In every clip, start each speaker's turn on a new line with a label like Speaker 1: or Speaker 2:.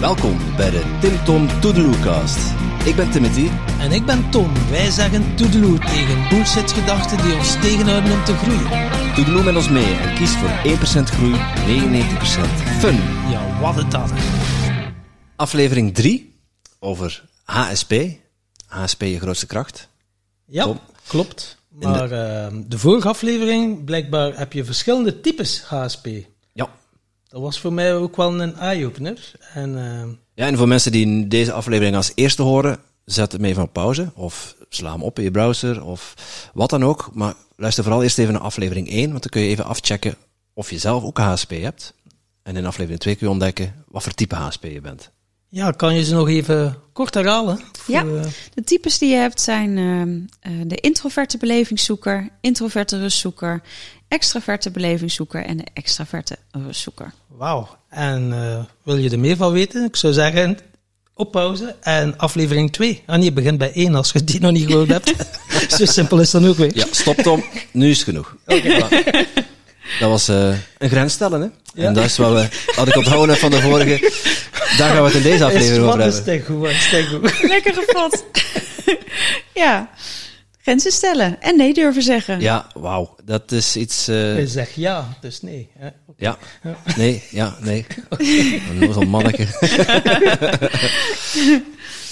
Speaker 1: Welkom bij de Tim Tom Toedeloecast. Ik ben Timothy.
Speaker 2: En ik ben Tom. Wij zeggen toedeloe tegen bullshit-gedachten die ons tegenhouden om te groeien.
Speaker 1: Toedeloe met ons mee en kies voor 1% groei, 99% fun.
Speaker 2: Ja, wat een dat.
Speaker 1: Aflevering 3 over HSP. HSP, je grootste kracht.
Speaker 2: Ja,
Speaker 1: Tom.
Speaker 2: klopt. Maar ehm, de vorige aflevering, blijkbaar heb je verschillende types HSP. Dat was voor mij ook wel een eye-opener. En ehm,
Speaker 1: Ja, en voor mensen die deze aflevering als eerste horen, zet hem even op pauze. Of sla hem op in je browser, of wat dan ook. Maar luister vooral eerst even naar aflevering 1, want dan kun je even afchecken of je zelf ook HSP hebt. En in aflevering 2 kun je ontdekken wat voor type HSP je bent.
Speaker 2: ja, kan je ze nog even kort herhalen?
Speaker 3: Ja.
Speaker 2: eh,
Speaker 3: De types die je hebt zijn ehm, eh, de introverte belevingszoeker, introverte rustzoeker, extraverte belevingszoeker en de extraverte rustzoeker.
Speaker 2: Wauw. En eh, wil je er meer van weten? Ik zou zeggen, op pauze. En aflevering 2. Ah nee, begint bij 1 als je die nog niet gehoord hebt. Zo simpel is het dan ook weer.
Speaker 1: Ja, stop Tom, nu is het genoeg. Voilà. Dat was eh, een grens stellen, hè?
Speaker 2: Ja.
Speaker 1: En dat is wel, eh, had ik onthouden van de vorige. Daar gaan we het in deze
Speaker 2: Is,
Speaker 1: aflevering over
Speaker 2: wat is
Speaker 1: hebben.
Speaker 2: het goed, wat is het goed.
Speaker 3: Lekker gevat. ja, grenzen stellen en nee durven zeggen.
Speaker 1: Ja, wauw. Dat is iets... eh,
Speaker 2: Je zegt ja, dus nee. Hè?
Speaker 1: Ja. Nee, ja, nee. Een manneke.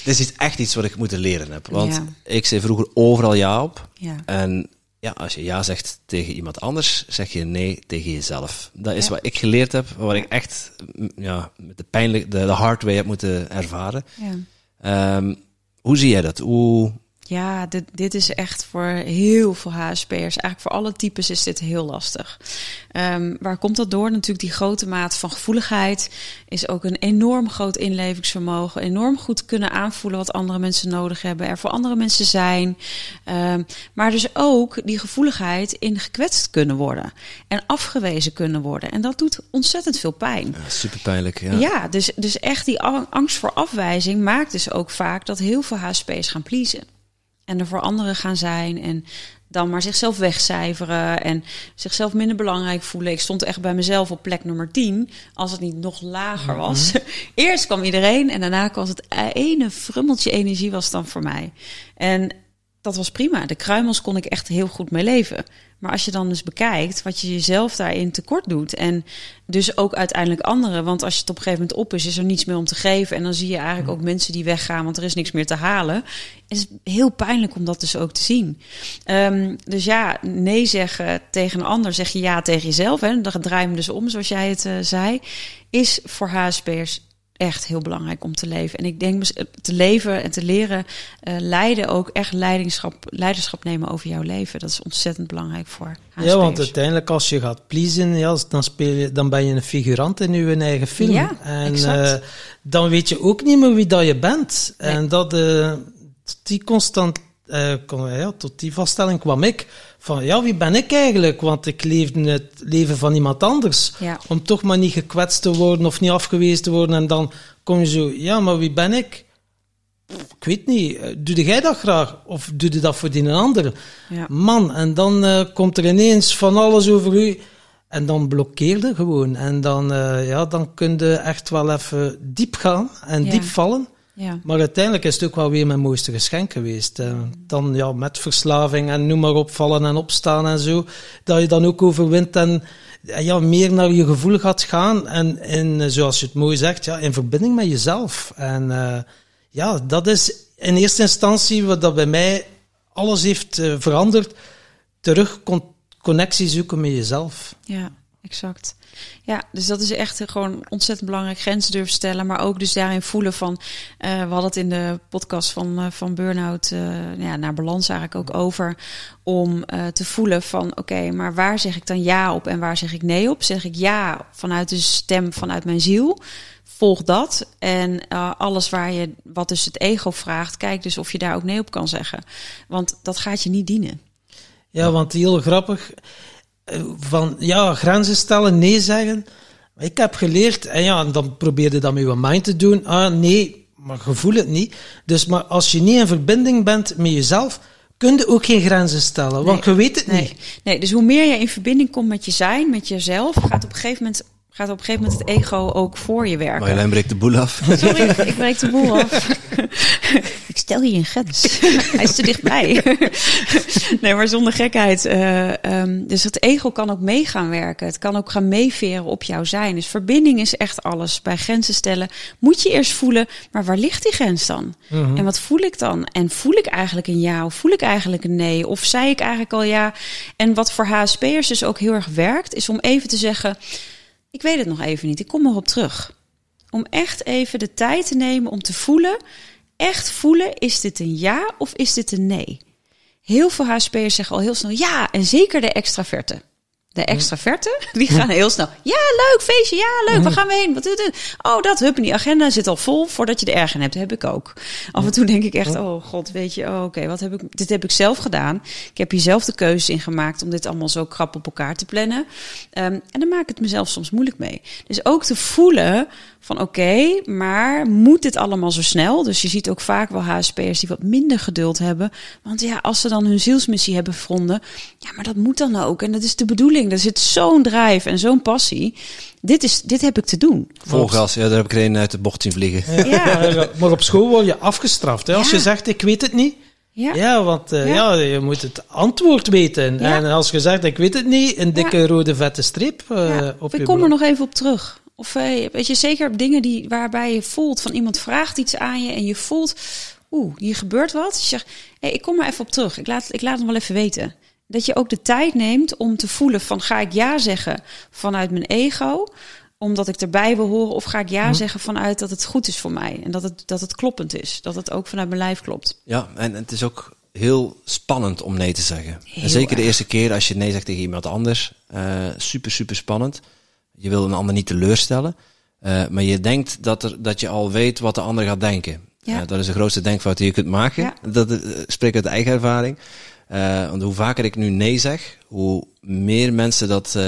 Speaker 1: Dit is iets- echt iets wat ik moeten leren heb. Want
Speaker 3: Ja.
Speaker 1: ik zei vroeger overal ja op.
Speaker 3: Ja.
Speaker 1: En ja, als je ja zegt tegen iemand anders, zeg je nee tegen jezelf. Dat is
Speaker 3: Ja.
Speaker 1: wat ik geleerd heb, wat ik echt ja, met de pijnlijk, de, de hard way heb moeten ervaren.
Speaker 3: Ja.
Speaker 1: Ehm, hoe zie jij dat? Hoe,
Speaker 3: Ja, dit, dit is echt voor heel veel HSP'ers. Eigenlijk voor alle types is dit heel lastig. Ehm, waar komt dat door? Natuurlijk die grote mate van gevoeligheid is ook een enorm groot inlevingsvermogen. Enorm goed kunnen aanvoelen wat andere mensen nodig hebben. Er voor andere mensen zijn. Ehm, maar dus ook die gevoeligheid in gekwetst kunnen worden. En afgewezen kunnen worden. En dat doet ontzettend veel pijn.
Speaker 1: ja, super pijnlijk. Ja.
Speaker 3: Ja, dus, dus echt die angst voor afwijzing maakt dus ook vaak dat heel veel HSP's gaan pleasen. En er voor anderen gaan zijn en dan maar zichzelf wegcijferen en zichzelf minder belangrijk voelen. Ik stond echt bij mezelf op plek nummer 10, als het niet nog lager was. Eerst kwam iedereen en daarna was het ene frummeltje energie was dan voor mij. En dat was prima. De kruimels kon ik echt heel goed mee leven. Maar als je dan dus bekijkt wat je jezelf daarin tekort doet. En dus ook uiteindelijk anderen. Want als je het op een gegeven moment op is, is er niets meer om te geven. En dan zie je eigenlijk ook mensen die weggaan, want er is niks meer te halen. Het is heel pijnlijk om dat dus ook te zien. Ehm, dus ja, nee zeggen tegen een ander, zeg je ja tegen jezelf. Hè, dan draai je hem dus om, zoals jij het eh, zei. Is voor HSP'ers echt heel belangrijk om te leven. En ik denk eh, te leven en te leren eh, leiden ook echt leiderschap, leiderschap nemen over jouw leven. Dat is ontzettend belangrijk voor.
Speaker 2: Ja, want uiteindelijk als je gaat pleasen, ja, dan, speel je, dan ben je een figurant in je eigen film.
Speaker 3: Ja,
Speaker 2: en
Speaker 3: exact.
Speaker 2: eh, dan weet je ook niet meer wie dat je bent.
Speaker 3: Nee.
Speaker 2: En dat, tot die constant, kon- ja, tot die vaststelling kwam ik. Van ja, wie ben ik eigenlijk? Want ik leefde het leven van iemand anders.
Speaker 3: Ja.
Speaker 2: Om toch maar niet gekwetst te worden of niet afgewezen te worden. En dan kom je zo, ja, maar wie ben ik? Ik weet niet. Eh, Doe jij dat graag? Of doe je dat voor die een ander?
Speaker 3: Ja.
Speaker 2: Man, en dan eh, komt er ineens van alles over u. En dan blokkeerde gewoon. En dan, eh, ja, dan kun je echt wel even diep gaan en
Speaker 3: Ja.
Speaker 2: diep vallen.
Speaker 3: Ja.
Speaker 2: Maar uiteindelijk is het ook wel weer mijn mooiste geschenk geweest. Eh, dan ja, met verslaving en noem maar op, vallen en opstaan en zo. Dat je dan ook overwint en ja, meer naar je gevoel gaat gaan. En in, eh, zoals je het mooi zegt, ja, in verbinding met jezelf. En eh, ja, dat is in eerste instantie wat dat bij mij alles heeft veranderd. Terug con- connectie zoeken met jezelf.
Speaker 3: Ja, exact. Ja, dus dat is echt gewoon ontzettend belangrijk. Grenzen durven stellen, maar ook dus daarin voelen van... eh, we hadden het in de podcast van, eh, van Burnout eh, ja, naar balans eigenlijk ook over... om eh, te voelen van, oké, maar waar zeg ik dan ja op en waar zeg ik nee op? Zeg ik ja vanuit de stem, vanuit mijn ziel... Volg dat. En eh, alles waar je, wat dus het ego vraagt, kijk dus of je daar ook nee op kan zeggen. Want dat gaat je niet dienen.
Speaker 2: Ja, want heel grappig. Van ja, grenzen stellen, nee zeggen. Maar Ik heb geleerd, en ja, dan probeerde dat met je mind te doen. Ah, nee, maar je voelt het niet. Dus maar als je niet in verbinding bent met jezelf, kun je ook geen grenzen stellen. Want je weet het
Speaker 3: Nee.
Speaker 2: niet.
Speaker 3: nee, dus hoe meer je in verbinding komt met je zijn, met jezelf, gaat op een gegeven moment gaat op een gegeven moment het ego ook voor je werken.
Speaker 1: Marjolein breekt de boel af.
Speaker 3: Sorry, ik breek de boel af. stel je een grens. Hij is te dichtbij. nee, maar zonder gekheid. Uh, um, dus het ego kan ook mee gaan werken. Het kan ook gaan meeveren op jouw zijn. Dus verbinding is echt alles. Bij grenzen stellen moet je eerst voelen, maar waar ligt die grens dan? Mm -hmm. En wat voel ik dan? En voel ik eigenlijk een ja of voel ik eigenlijk een nee? Of zei ik eigenlijk al ja? En wat voor HSP'ers dus ook heel erg werkt, is om even te zeggen... Ik weet het nog even niet, ik kom erop terug. Om echt even de tijd te nemen om te voelen, echt voelen, is dit een ja of is dit een nee? Heel veel HSP'ers zeggen al heel snel ja, en zeker de extraverte. De extraverte, die gaan heel snel. Ja, leuk, feestje, ja, leuk, waar gaan we heen? Wat het? Oh, dat, hup, en die agenda zit al vol voordat je de erg hebt. heb ik ook. Af en toe denk ik echt, oh god, weet je, oh, oké, wat heb ik, dit heb ik zelf gedaan. Ik heb hier zelf de keuze in gemaakt om dit allemaal zo krap op elkaar te plannen. Um, en dan maak ik het mezelf soms moeilijk mee. Dus ook te voelen van oké, okay, maar moet dit allemaal zo snel? Dus je ziet ook vaak wel HSP'ers die wat minder geduld hebben. Want ja, als ze dan hun zielsmissie hebben gevonden, ja, maar dat moet dan ook. En dat is de bedoeling. Er zit zo'n drijf en zo'n passie. Dit, is, dit heb ik te doen.
Speaker 1: Volgas, ja, daar heb ik er een uit de bocht zien vliegen.
Speaker 2: Ja. maar op school word je afgestraft. Hè? Als
Speaker 3: Ja.
Speaker 2: je zegt, ik weet het niet.
Speaker 3: Ja.
Speaker 2: Ja, want eh,
Speaker 3: Ja.
Speaker 2: ja. je moet het antwoord weten.
Speaker 3: Ja.
Speaker 2: En als je zegt, ik weet het niet, een dikke rode vette streep eh,
Speaker 3: Ja,
Speaker 2: op
Speaker 3: ik
Speaker 2: je
Speaker 3: kom er nog even op terug. Of eh, weet je, zeker op dingen die, waarbij je voelt van iemand vraagt iets aan je en je voelt, oeh, hier gebeurt wat. Je zegt, hey, ik kom maar even op terug. Ik laat, ik laat het wel even weten. Dat je ook de tijd neemt om te voelen van ga ik ja zeggen vanuit mijn ego, omdat ik erbij wil horen, of ga ik ja zeggen vanuit dat het goed is voor mij en dat het, dat het kloppend is. Dat het ook vanuit mijn lijf klopt.
Speaker 1: Ja, en het is ook heel spannend om nee te zeggen.
Speaker 3: Heel
Speaker 1: en zeker de eerste keer als je nee zegt tegen iemand anders. eh, super, super spannend. Je wil een ander niet teleurstellen. eh, maar je denkt dat, er, dat je al weet wat de ander gaat denken.
Speaker 3: Ja.
Speaker 1: Eh, dat is de grootste denkfout die je kunt maken.
Speaker 3: Ja.
Speaker 1: Dat eh, spreek uit eigen ervaring. Want hoe vaker ik nu nee zeg, hoe meer mensen dat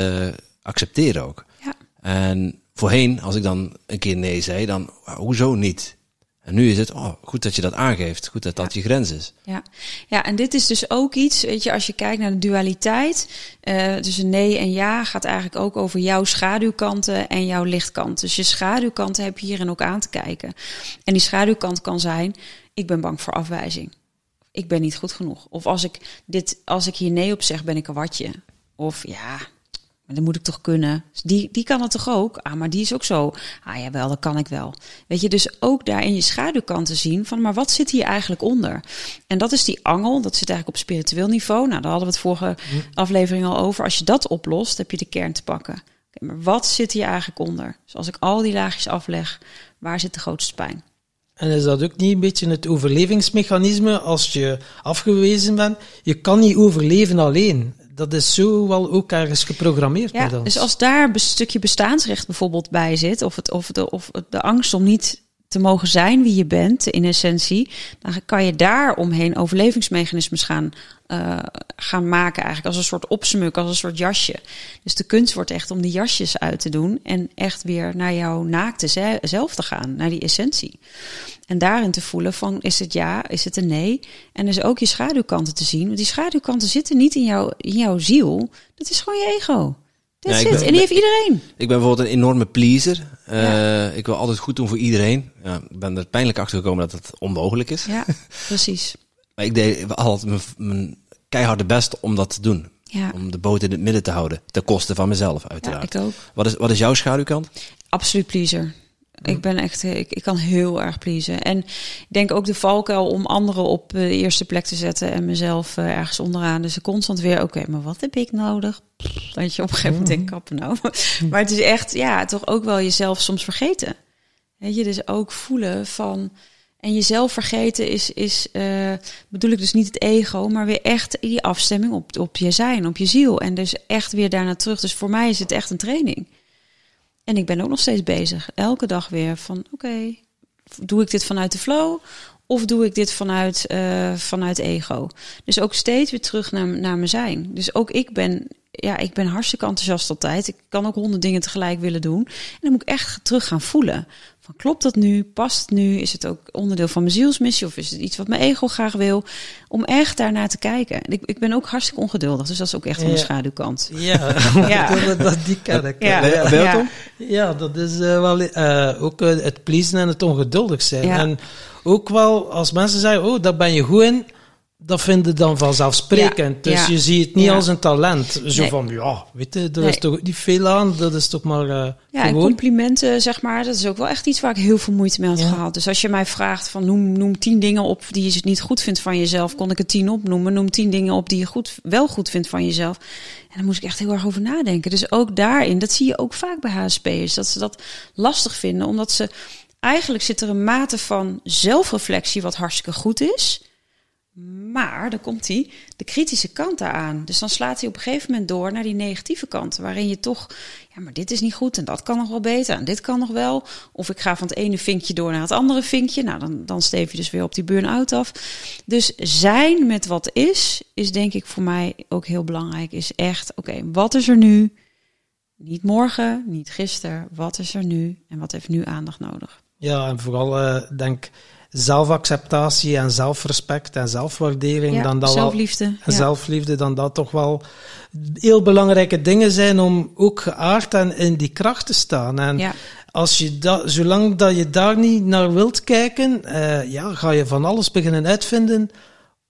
Speaker 1: accepteren ook.
Speaker 3: Ja.
Speaker 1: En voorheen, als ik dan een keer nee zei, dan "Wauw, hoezo niet? En nu is het, oh, goed dat je dat aangeeft. Goed dat dat je grens is.
Speaker 3: Ja. ja, en dit is dus ook iets, weet je, als je kijkt naar de dualiteit, eh tussen nee en ja, gaat eigenlijk ook over jouw schaduwkanten en jouw lichtkant. Dus je schaduwkanten heb je hierin ook aan te kijken. En die schaduwkant kan zijn, ik ben bang voor afwijzing. Ik ben niet goed genoeg. Of als ik, dit, als ik hier nee op zeg, ben ik een watje. Of ja, maar dat moet ik toch kunnen. Dus Die, die kan het toch ook? Ah, maar die is ook zo. Ah, jawel, dat kan ik wel. Weet je, dus ook daar in je schaduwkanten zien van, maar wat zit hier eigenlijk onder? En dat is die angel, dat zit eigenlijk op spiritueel niveau. Nou, daar hadden we het vorige aflevering al over. Als je dat oplost, heb je de kern te pakken. Oké, maar wat zit hier eigenlijk onder? Dus als ik al die laagjes afleg, waar zit de grootste pijn?
Speaker 2: En is dat ook niet een beetje het overlevingsmechanisme als je afgewezen bent? Je kan niet overleven alleen. Dat is zo wel ook ergens geprogrammeerd
Speaker 3: Ja, dus als daar een stukje bestaansrecht bijvoorbeeld bij zit, of, het, of, de, of de angst om niet te mogen zijn wie je bent in essentie, dan kan je daar omheen overlevingsmechanismes gaan, eh, gaan maken, eigenlijk als een soort opsmuk, als een soort jasje. Dus de kunst wordt echt om die jasjes uit te doen en echt weer naar jouw naakte ze- zelf te gaan, naar die essentie. En daarin te voelen van is het ja, is het een nee. En dus ook je schaduwkanten te zien. Want die schaduwkanten zitten niet in, jouw in jouw ziel. Dat is gewoon je ego. That's
Speaker 1: Ja, ik
Speaker 3: it.
Speaker 1: ben-
Speaker 3: en die heeft iedereen.
Speaker 1: Ik ben bijvoorbeeld een enorme pleaser. Eh,
Speaker 3: Ja.
Speaker 1: Ik wil altijd goed doen voor iedereen. Ja, ik ben er pijnlijk achter gekomen dat het onmogelijk is.
Speaker 3: Ja, precies.
Speaker 1: Maar ik deed altijd mijn, mijn keiharde best om dat te doen.
Speaker 3: Ja,
Speaker 1: Om de boot in het midden te houden. Ten koste van mezelf,
Speaker 3: ja
Speaker 1: uiteraard.
Speaker 3: ik ook.
Speaker 1: wat, is, wat is jouw schaduwkant?
Speaker 3: Absoluut pleaser. Ik ben echt, eh, ik, ik kan heel erg pleasen. En ik denk ook de valkuil om anderen op eh, de eerste plek te zetten en mezelf eh, ergens onderaan. Dus constant weer, oké, maar wat heb ik nodig? Dat je op een gegeven moment denkt, kappen nou. Maar het is echt, ja, toch ook wel jezelf soms vergeten. Weet je, dus ook voelen van. En jezelf vergeten is, is bedoel ik dus niet het ego, maar weer echt die afstemming op, op je zijn, op je ziel. En dus echt weer daarna terug. Dus voor mij is het echt een training. En ik ben ook nog steeds bezig. Elke dag weer van oké, doe ik dit vanuit de flow? Of doe ik dit vanuit, eh, vanuit ego? Dus ook steeds weer terug naar, naar mijn zijn. Dus ook ik ben ja, ik ben hartstikke enthousiast altijd. Ik kan ook honderd dingen tegelijk willen doen. En dan moet ik echt terug gaan voelen. Van klopt dat nu? Past het nu? Is het ook onderdeel van mijn zielsmissie? Of is het iets wat mijn ego graag wil? Om echt daarnaar te kijken. En ik, ik ben ook hartstikke ongeduldig. Dus dat is ook echt van de
Speaker 2: Ja.
Speaker 3: schaduwkant.
Speaker 2: Ja,
Speaker 3: Ja.
Speaker 2: dat, dat, die ken ik.
Speaker 3: Ja. Ja.
Speaker 2: Dat is eh, wel eh, ook eh, het pleasen en het ongeduldig zijn.
Speaker 3: Ja.
Speaker 2: En ook wel als mensen zeggen, oh, daar ben je goed in, dat vinden dan vanzelfsprekend.
Speaker 3: Ja,
Speaker 2: Dus
Speaker 3: ja.
Speaker 2: je ziet het niet
Speaker 3: Ja.
Speaker 2: als een talent. Zo
Speaker 3: Nee.
Speaker 2: van, ja, weet je, er
Speaker 3: Nee.
Speaker 2: is toch niet veel aan, dat is toch maar eh,
Speaker 3: Ja, en
Speaker 2: gewoon.
Speaker 3: complimenten, zeg maar, dat is ook wel echt iets waar ik heel veel moeite mee had gehad. Dus als je mij vraagt van noem, noem tien dingen op die je niet goed vindt van jezelf, kon ik er tien opnoemen. Noem tien dingen op die je goed, wel goed vindt van jezelf. En dan moest ik echt heel erg over nadenken. Dus ook daarin, dat zie je ook vaak bij HSP'ers, dat ze dat lastig vinden, omdat ze eigenlijk zit er een mate van zelfreflectie wat hartstikke goed is. Maar dan komt hij de kritische kant daaraan. Dus dan slaat hij op een gegeven moment door naar die negatieve kant. Waarin je toch, ja, maar dit is niet goed en dat kan nog wel beter en dit kan nog wel. Of ik ga van het ene vinkje door naar het andere vinkje. Nou, dan, dan steef je dus weer op die burn-out af. Dus zijn met wat is, is denk ik voor mij ook heel belangrijk. Is echt, oké, wat is er nu? Niet morgen, niet gisteren. Wat is er nu en wat heeft nu aandacht nodig?
Speaker 2: Ja, en vooral, eh denk zelfacceptatie en zelfrespect en zelfwaardering.
Speaker 3: Ja,
Speaker 2: dan dat wel,
Speaker 3: zelfliefde.
Speaker 2: en
Speaker 3: ja.
Speaker 2: zelfliefde, dan dat toch wel heel belangrijke dingen zijn om ook geaard en in die kracht te staan. En
Speaker 3: Ja.
Speaker 2: als je dat, zolang dat je daar niet naar wilt kijken, eh, ja, ga je van alles beginnen uitvinden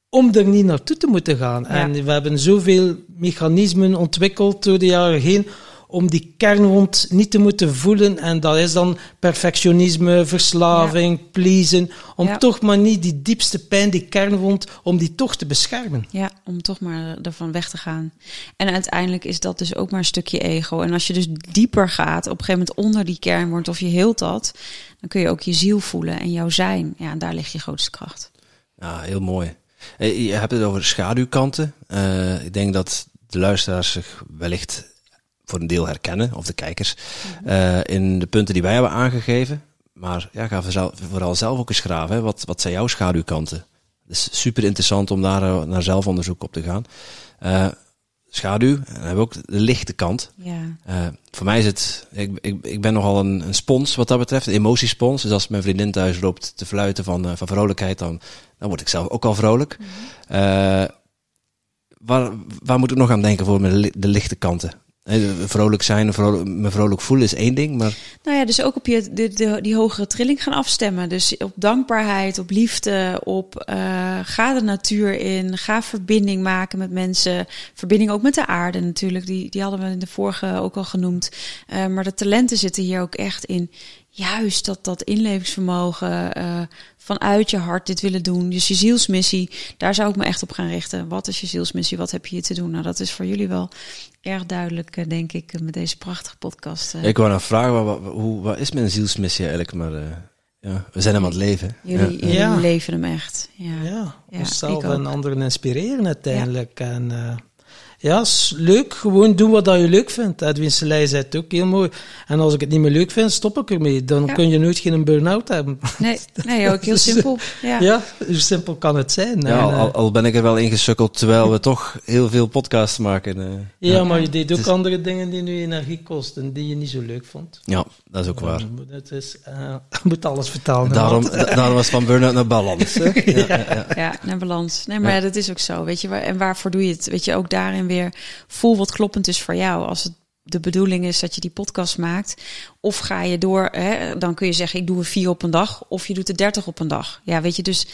Speaker 2: om er niet naartoe te moeten gaan. En we hebben zoveel mechanismen ontwikkeld door de jaren heen om die kernwond niet te moeten voelen. En dat is dan perfectionisme, verslaving, pleasen. Om
Speaker 3: Ja.
Speaker 2: toch maar niet die diepste pijn, die kernwond, om die toch te beschermen.
Speaker 3: Ja, om toch maar ervan weg te gaan. En uiteindelijk is dat dus ook maar een stukje ego. En als je dus dieper gaat, op een gegeven moment onder die kern wordt of je heelt dat, dan kun je ook je ziel voelen en jouw zijn. Ja, en daar ligt je grootste kracht.
Speaker 1: Ja, heel mooi. Eh, Je hebt het over schaduwkanten. Eh, ik denk dat de luisteraars zich wellicht voor een deel herkennen, of de kijkers, eh, in de punten die wij hebben aangegeven. Maar ja, ga vooral, vooral zelf ook eens graven. Hè. Wat, wat zijn jouw schaduwkanten? Het is super interessant om daar eh, naar zelfonderzoek op te gaan. Eh, schaduw, en dan hebben we ook de lichte kant.
Speaker 3: Ja,
Speaker 1: Eh, voor mij is het, ik, ik, ik ben nogal een, een spons wat dat betreft, een emotiespons. Dus als mijn vriendin thuis loopt te fluiten van, van vrolijkheid, dan, dan word ik zelf ook al vrolijk. Eh, waar, waar moet ik nog aan denken voor de lichte kanten? Vrolijk zijn, vrolijk, me vrolijk voelen is één ding, maar
Speaker 3: Nou ja, dus ook op je, de, die hogere trilling gaan afstemmen. Dus op dankbaarheid, op liefde, op eh, ga de natuur in, ga verbinding maken met mensen. Verbinding ook met de aarde natuurlijk, die, die hadden we in de vorige ook al genoemd. Eh, maar de talenten zitten hier ook echt in. Juist dat, dat inlevingsvermogen, eh, vanuit je hart dit willen doen. Dus je zielsmissie, daar zou ik me echt op gaan richten. Wat is je zielsmissie? Wat heb je hier te doen? Nou, dat is voor jullie wel erg duidelijk, eh, denk ik, met deze prachtige podcast. eh.
Speaker 1: ik wou nou vragen, wat, wat, hoe, wat is mijn zielsmissie eigenlijk? Maar eh, ja, we zijn hem aan het leven.
Speaker 3: Jullie,
Speaker 1: Ja.
Speaker 3: jullie
Speaker 2: Ja.
Speaker 3: leven hem echt. Ja.
Speaker 2: Ja, onszelf en anderen inspireren uiteindelijk. En eh, ja, is leuk. Gewoon doen wat dat je leuk vindt. Edwin Selei zei het ook heel mooi. En als ik het niet meer leuk vind, stop ik ermee. Dan
Speaker 3: Ja.
Speaker 2: kun je nooit geen burn-out hebben.
Speaker 3: Nee, nee, ook heel
Speaker 2: Dus,
Speaker 3: simpel. Ja.
Speaker 2: Ja, hoe simpel kan het zijn.
Speaker 1: Ja,
Speaker 2: En,
Speaker 1: al,
Speaker 2: eh,
Speaker 1: al, al ben ik er wel ingesukkeld terwijl we toch heel veel podcasts maken. eh.
Speaker 2: ja, maar je deed ook
Speaker 1: is-
Speaker 2: andere dingen die nu energie kosten, die je niet zo leuk vond.
Speaker 1: ja, dat is ook waar.
Speaker 2: Ja, Het is, eh, je moet alles vertalen.
Speaker 1: Daarom,
Speaker 2: want-
Speaker 1: da- daarom was het van burn-out naar balans. Hè? Ja, ja, ja.
Speaker 3: Ja, naar balans. Nee, maar
Speaker 1: Ja.
Speaker 3: ja, dat is ook zo. Weet je, waar, en waarvoor doe je het? Weet je, ook daarin weer voel wat kloppend is voor jou. Als het de bedoeling is dat je die podcast maakt. Of ga je door, hè, dan kun je zeggen, ik doe er vier op een dag. Of je doet er dertig op een dag. Ja, weet je, dus,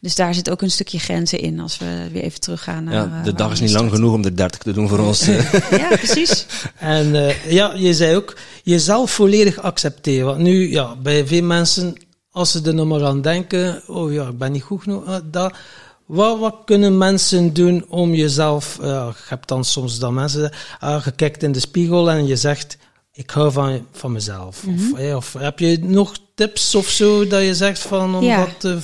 Speaker 3: dus daar zit ook een stukje grenzen in. Als we weer even teruggaan naar...
Speaker 1: Ja,
Speaker 3: eh,
Speaker 1: de dag is niet lang genoeg om er 30 te doen voor ons.
Speaker 3: Ja, precies.
Speaker 2: En eh, ja, je zei ook, jezelf volledig accepteren. Want nu, ja, bij veel mensen, als ze er nog maar aan denken, oh ja, ik ben niet goed genoeg, eh, dat, wat, wat kunnen mensen doen om jezelf, eh, je hebt dan soms dat mensen, je kijkt in de spiegel en je zegt, ik hou van, van mezelf.
Speaker 3: Mhm.
Speaker 2: of, eh, of heb je nog tips of zo, dat je zegt van, om
Speaker 3: Ja.
Speaker 2: dat te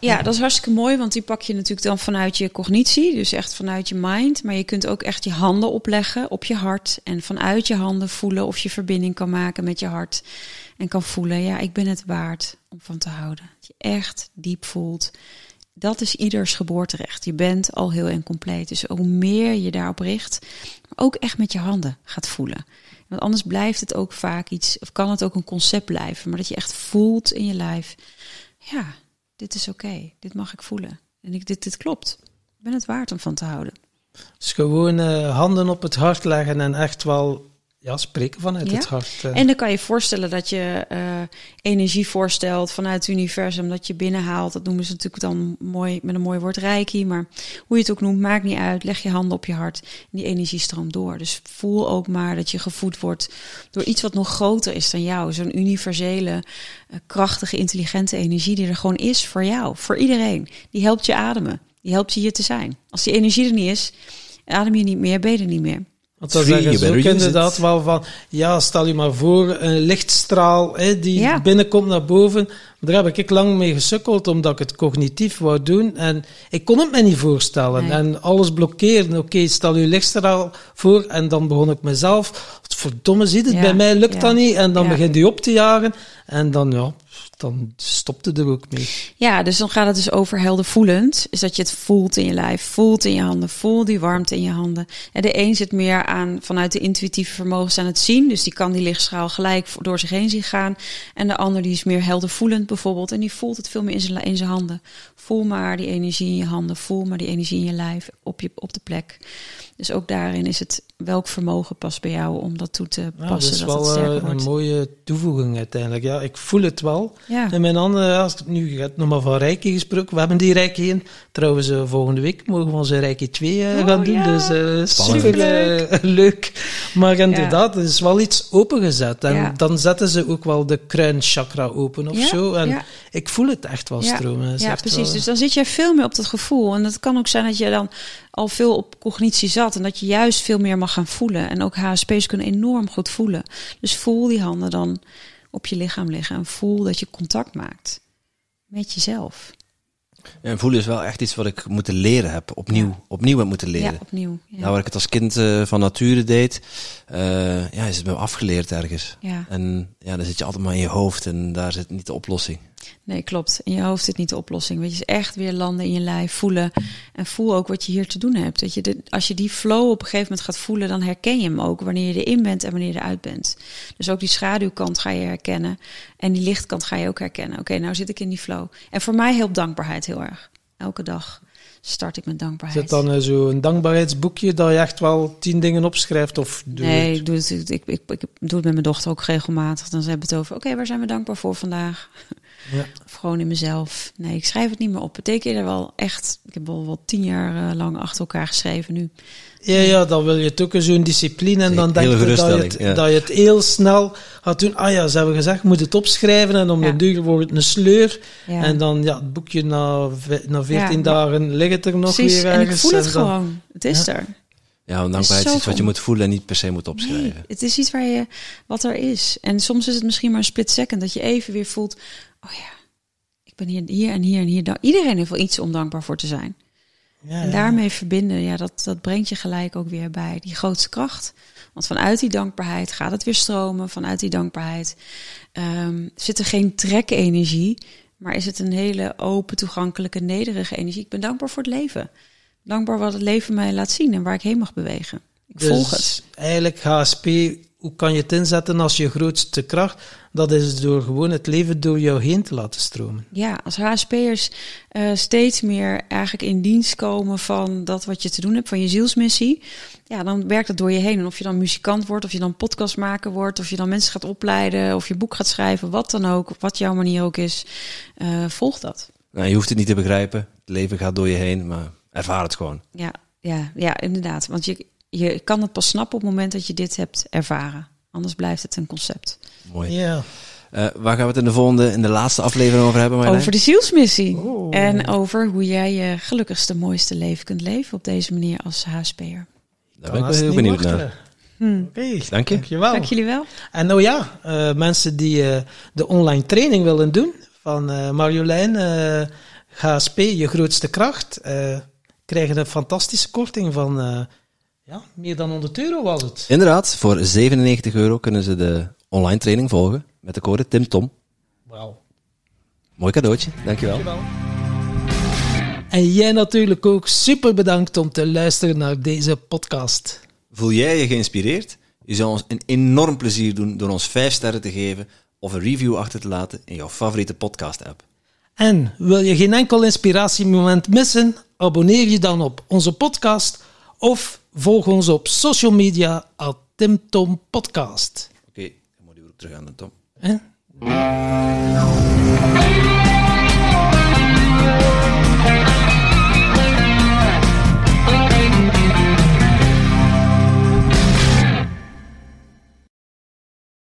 Speaker 3: Ja, dat is hartstikke mooi, want die pak je natuurlijk dan vanuit je cognitie, dus echt vanuit je mind. Maar je kunt ook echt je handen opleggen op je hart en vanuit je handen voelen of je verbinding kan maken met je hart. En kan voelen, ja, ik ben het waard om van te houden. Dat je echt diep voelt, dat is ieders geboorterecht. Je bent al heel en compleet. Dus hoe meer je daarop richt, ook echt met je handen gaat voelen. Want anders blijft het ook vaak iets, of kan het ook een concept blijven, maar dat je echt voelt in je lijf. Ja, dit is oké, dit mag ik voelen. En ik, dit, dit klopt. Ik ben het waard om van te houden.
Speaker 2: Dus gewoon uh, handen op het hart leggen en echt wel ja, spreken vanuit
Speaker 3: Ja.
Speaker 2: het hart. eh.
Speaker 3: En dan kan je voorstellen dat je eh, energie voorstelt vanuit het universum, dat je binnenhaalt. Dat noemen ze natuurlijk dan mooi met een mooi woord reiki, maar hoe je het ook noemt, maakt niet uit. Leg je handen op je hart en die energie stroomt door. Dus voel ook maar dat je gevoed wordt door iets wat nog groter is dan jou. Zo'n universele, eh, krachtige, intelligente energie die er gewoon is voor jou, voor iedereen. Die helpt je ademen, die helpt je hier te zijn. Als die energie er niet is, adem je niet meer, ben je er niet meer.
Speaker 2: Want dan zeggen ze ook inderdaad
Speaker 1: it.
Speaker 2: wel van, ja, stel je maar voor, een lichtstraal hè, die
Speaker 3: Ja.
Speaker 2: binnenkomt naar boven. Daar heb ik lang mee gesukkeld, omdat ik het cognitief wou doen. En ik kon het me niet voorstellen.
Speaker 3: Nee.
Speaker 2: En alles blokkeren. Oké, stel je lichtstraal voor. En dan begon ik mezelf, verdomme, ziet het,
Speaker 3: Ja,
Speaker 2: bij mij lukt
Speaker 3: ja.
Speaker 2: dat niet. En dan
Speaker 3: Ja.
Speaker 2: begint hij op te jagen. En dan, ja, dan stopte er ook mee.
Speaker 3: Ja, dus dan gaat het dus over helder voelend. Is dat je het voelt in je lijf, voelt in je handen, voel die warmte in je handen. En de een zit meer aan vanuit de intuïtieve vermogens aan het zien. Dus die kan die lichtstraal gelijk door zich heen zien gaan. En de ander die is meer helder voelend bijvoorbeeld. En die voelt het veel meer in zijn, in zijn handen. Voel maar die energie in je handen. Voel maar die energie in je lijf op, je, op de plek. Dus ook daarin is het welk vermogen past bij jou om dat toe te
Speaker 2: dat
Speaker 3: passen.
Speaker 2: is
Speaker 3: dat het
Speaker 2: wel
Speaker 3: sterker
Speaker 2: eh, een mooie toevoeging uiteindelijk. Ja, ik voel het wel.
Speaker 3: Ja.
Speaker 2: En mijn andere, als ik nu hebt nog maar van Reiki gesproken. We hebben die Reiki in. Trouwens, eh, volgende week mogen we onze Reiki 2 eh,
Speaker 3: Oh,
Speaker 2: gaan doen.
Speaker 3: ja.
Speaker 2: Dus super leuk. Maar inderdaad, er is wel iets opengezet. En dan zetten ze ook wel de kruinchakra open of zo. En ik voel het echt wel stromen.
Speaker 3: Ja, precies.
Speaker 2: wel-
Speaker 3: Dus dan zit jij veel meer op dat gevoel. En het kan ook zijn dat je dan al veel op cognitie zat. En dat je juist veel meer mag gaan voelen. En ook HSP's kunnen enorm goed voelen. Dus voel die handen dan op je lichaam liggen. En voel dat je contact maakt met jezelf.
Speaker 1: En voelen is wel echt iets wat ik moeten leren heb. Opnieuw, opnieuw heb moeten leren.
Speaker 3: Ja, opnieuw. Ja.
Speaker 1: Nou, waar ik het als kind eh, van nature deed, eh, ja, is het me afgeleerd ergens.
Speaker 3: ja.
Speaker 1: En ja, dan zit je altijd maar in je hoofd en daar zit niet de oplossing.
Speaker 3: Nee, klopt. In je hoofd zit niet de oplossing. Weet je, is echt weer landen in je lijf, voelen. En voel ook wat je hier te doen hebt. Dat je de, als je die flow op een gegeven moment gaat voelen, dan herken je hem ook wanneer je erin bent en wanneer je eruit bent. Dus ook die schaduwkant ga je herkennen. En die lichtkant ga je ook herkennen. Oké, nou zit ik in die flow. En voor mij helpt dankbaarheid heel erg. Elke dag start ik met dankbaarheid.
Speaker 2: Zit dan eh, zo een dankbaarheidsboekje dat je echt wel tien dingen opschrijft? Of doe
Speaker 3: Nee,
Speaker 2: het-
Speaker 3: ik doe, het, ik, ik, ik, ik doe het met mijn dochter ook regelmatig. Dan hebben we het over, oké, waar zijn we dankbaar voor vandaag?
Speaker 2: Ja.
Speaker 3: Of gewoon in mezelf. Nee, ik schrijf het niet meer op. Het teken er wel echt, ik heb al wel tien jaar eh, lang achter elkaar geschreven nu.
Speaker 2: Ja, ja, dan wil je het ook in zo'n discipline en dan denk je dat je, het,
Speaker 1: geruststelling, ja.
Speaker 2: dat je het heel snel gaat doen. Ah ja, ze hebben gezegd, moet het opschrijven en om
Speaker 3: Ja.
Speaker 2: de duur wordt het een sleur.
Speaker 3: Ja.
Speaker 2: En dan, ja, het boekje na, na 14
Speaker 3: Ja,
Speaker 2: dagen ligt het er nog
Speaker 3: Precies,
Speaker 2: weer
Speaker 3: en
Speaker 2: ergens.
Speaker 3: ik voel het
Speaker 2: dan-
Speaker 3: gewoon. Het is
Speaker 2: Ja.
Speaker 3: er.
Speaker 1: Ja, want dankbaarheid is iets wat je moet voelen en niet per se moet opschrijven.
Speaker 3: Nee, het is iets waar je, wat er is. En soms is het misschien maar een split second dat je even weer voelt, oh ja, ik ben hier, hier en hier en hier. Iedereen heeft wel iets om dankbaar voor te zijn.
Speaker 2: Ja,
Speaker 3: En
Speaker 2: ja.
Speaker 3: daarmee verbinden, ja, dat, dat brengt je gelijk ook weer bij die grootste kracht. Want vanuit die dankbaarheid gaat het weer stromen. Vanuit die dankbaarheid ehm, zit er geen trekenergie, maar is het een hele open, toegankelijke, nederige energie. Ik ben dankbaar voor het leven. Dankbaar wat het leven mij laat zien en waar ik heen mag bewegen. Ik
Speaker 2: Dus
Speaker 3: volg het.
Speaker 2: eigenlijk HSP, hoe kan je het inzetten als je grootste kracht? Dat is door gewoon het leven door jou heen te laten stromen.
Speaker 3: Ja, als HSP'ers eh steeds meer eigenlijk in dienst komen van dat wat je te doen hebt, van je zielsmissie. Ja, dan werkt het door je heen. En of je dan muzikant wordt, of je dan podcastmaker wordt, of je dan mensen gaat opleiden, of je boek gaat schrijven, wat dan ook, wat jouw manier ook is, eh volg dat.
Speaker 1: Nou, je hoeft het niet te begrijpen. Het leven gaat door je heen, maar ervaar het gewoon.
Speaker 3: Ja, ja, ja, inderdaad. Want je, je kan het pas snappen op het moment dat je dit hebt ervaren. Anders blijft het een concept.
Speaker 1: Mooi.
Speaker 2: Ja.
Speaker 1: Eh, waar gaan we het in de volgende, in de laatste aflevering over hebben, Marjolein?
Speaker 3: Over de zielsmissie.
Speaker 2: Oh.
Speaker 3: En over hoe jij je gelukkigste, mooiste leven kunt leven op deze manier als HSP'er.
Speaker 1: Daar ben ik wel heel benieuwd
Speaker 2: wachten.
Speaker 1: naar.
Speaker 3: Hm.
Speaker 2: Oké,
Speaker 1: Dank je.
Speaker 2: dankjewel.
Speaker 3: Dank jullie wel.
Speaker 2: En nou ja, eh, mensen die eh, de online training willen doen van eh, Marjolein, eh, HSP, je grootste kracht, eh, krijgen een fantastische korting van eh, ja, meer dan 100 euro was het.
Speaker 1: Inderdaad, voor 97 euro kunnen ze de online training volgen met de code TIMTOM.
Speaker 2: Wauw.
Speaker 1: Mooi cadeautje, dankjewel.
Speaker 2: Dankjewel. En jij natuurlijk ook super bedankt om te luisteren naar deze podcast.
Speaker 1: Voel jij je geïnspireerd? Je zou ons een enorm plezier doen door ons 5 sterren te geven of een review achter te laten in jouw favoriete podcast-app.
Speaker 2: En wil je geen enkel inspiratiemoment missen? Abonneer je dan op onze podcast of volg ons op social media at TimTom Podcast.
Speaker 1: Oké, okay, dan moet je ook terug aan de Tom.
Speaker 2: Hè?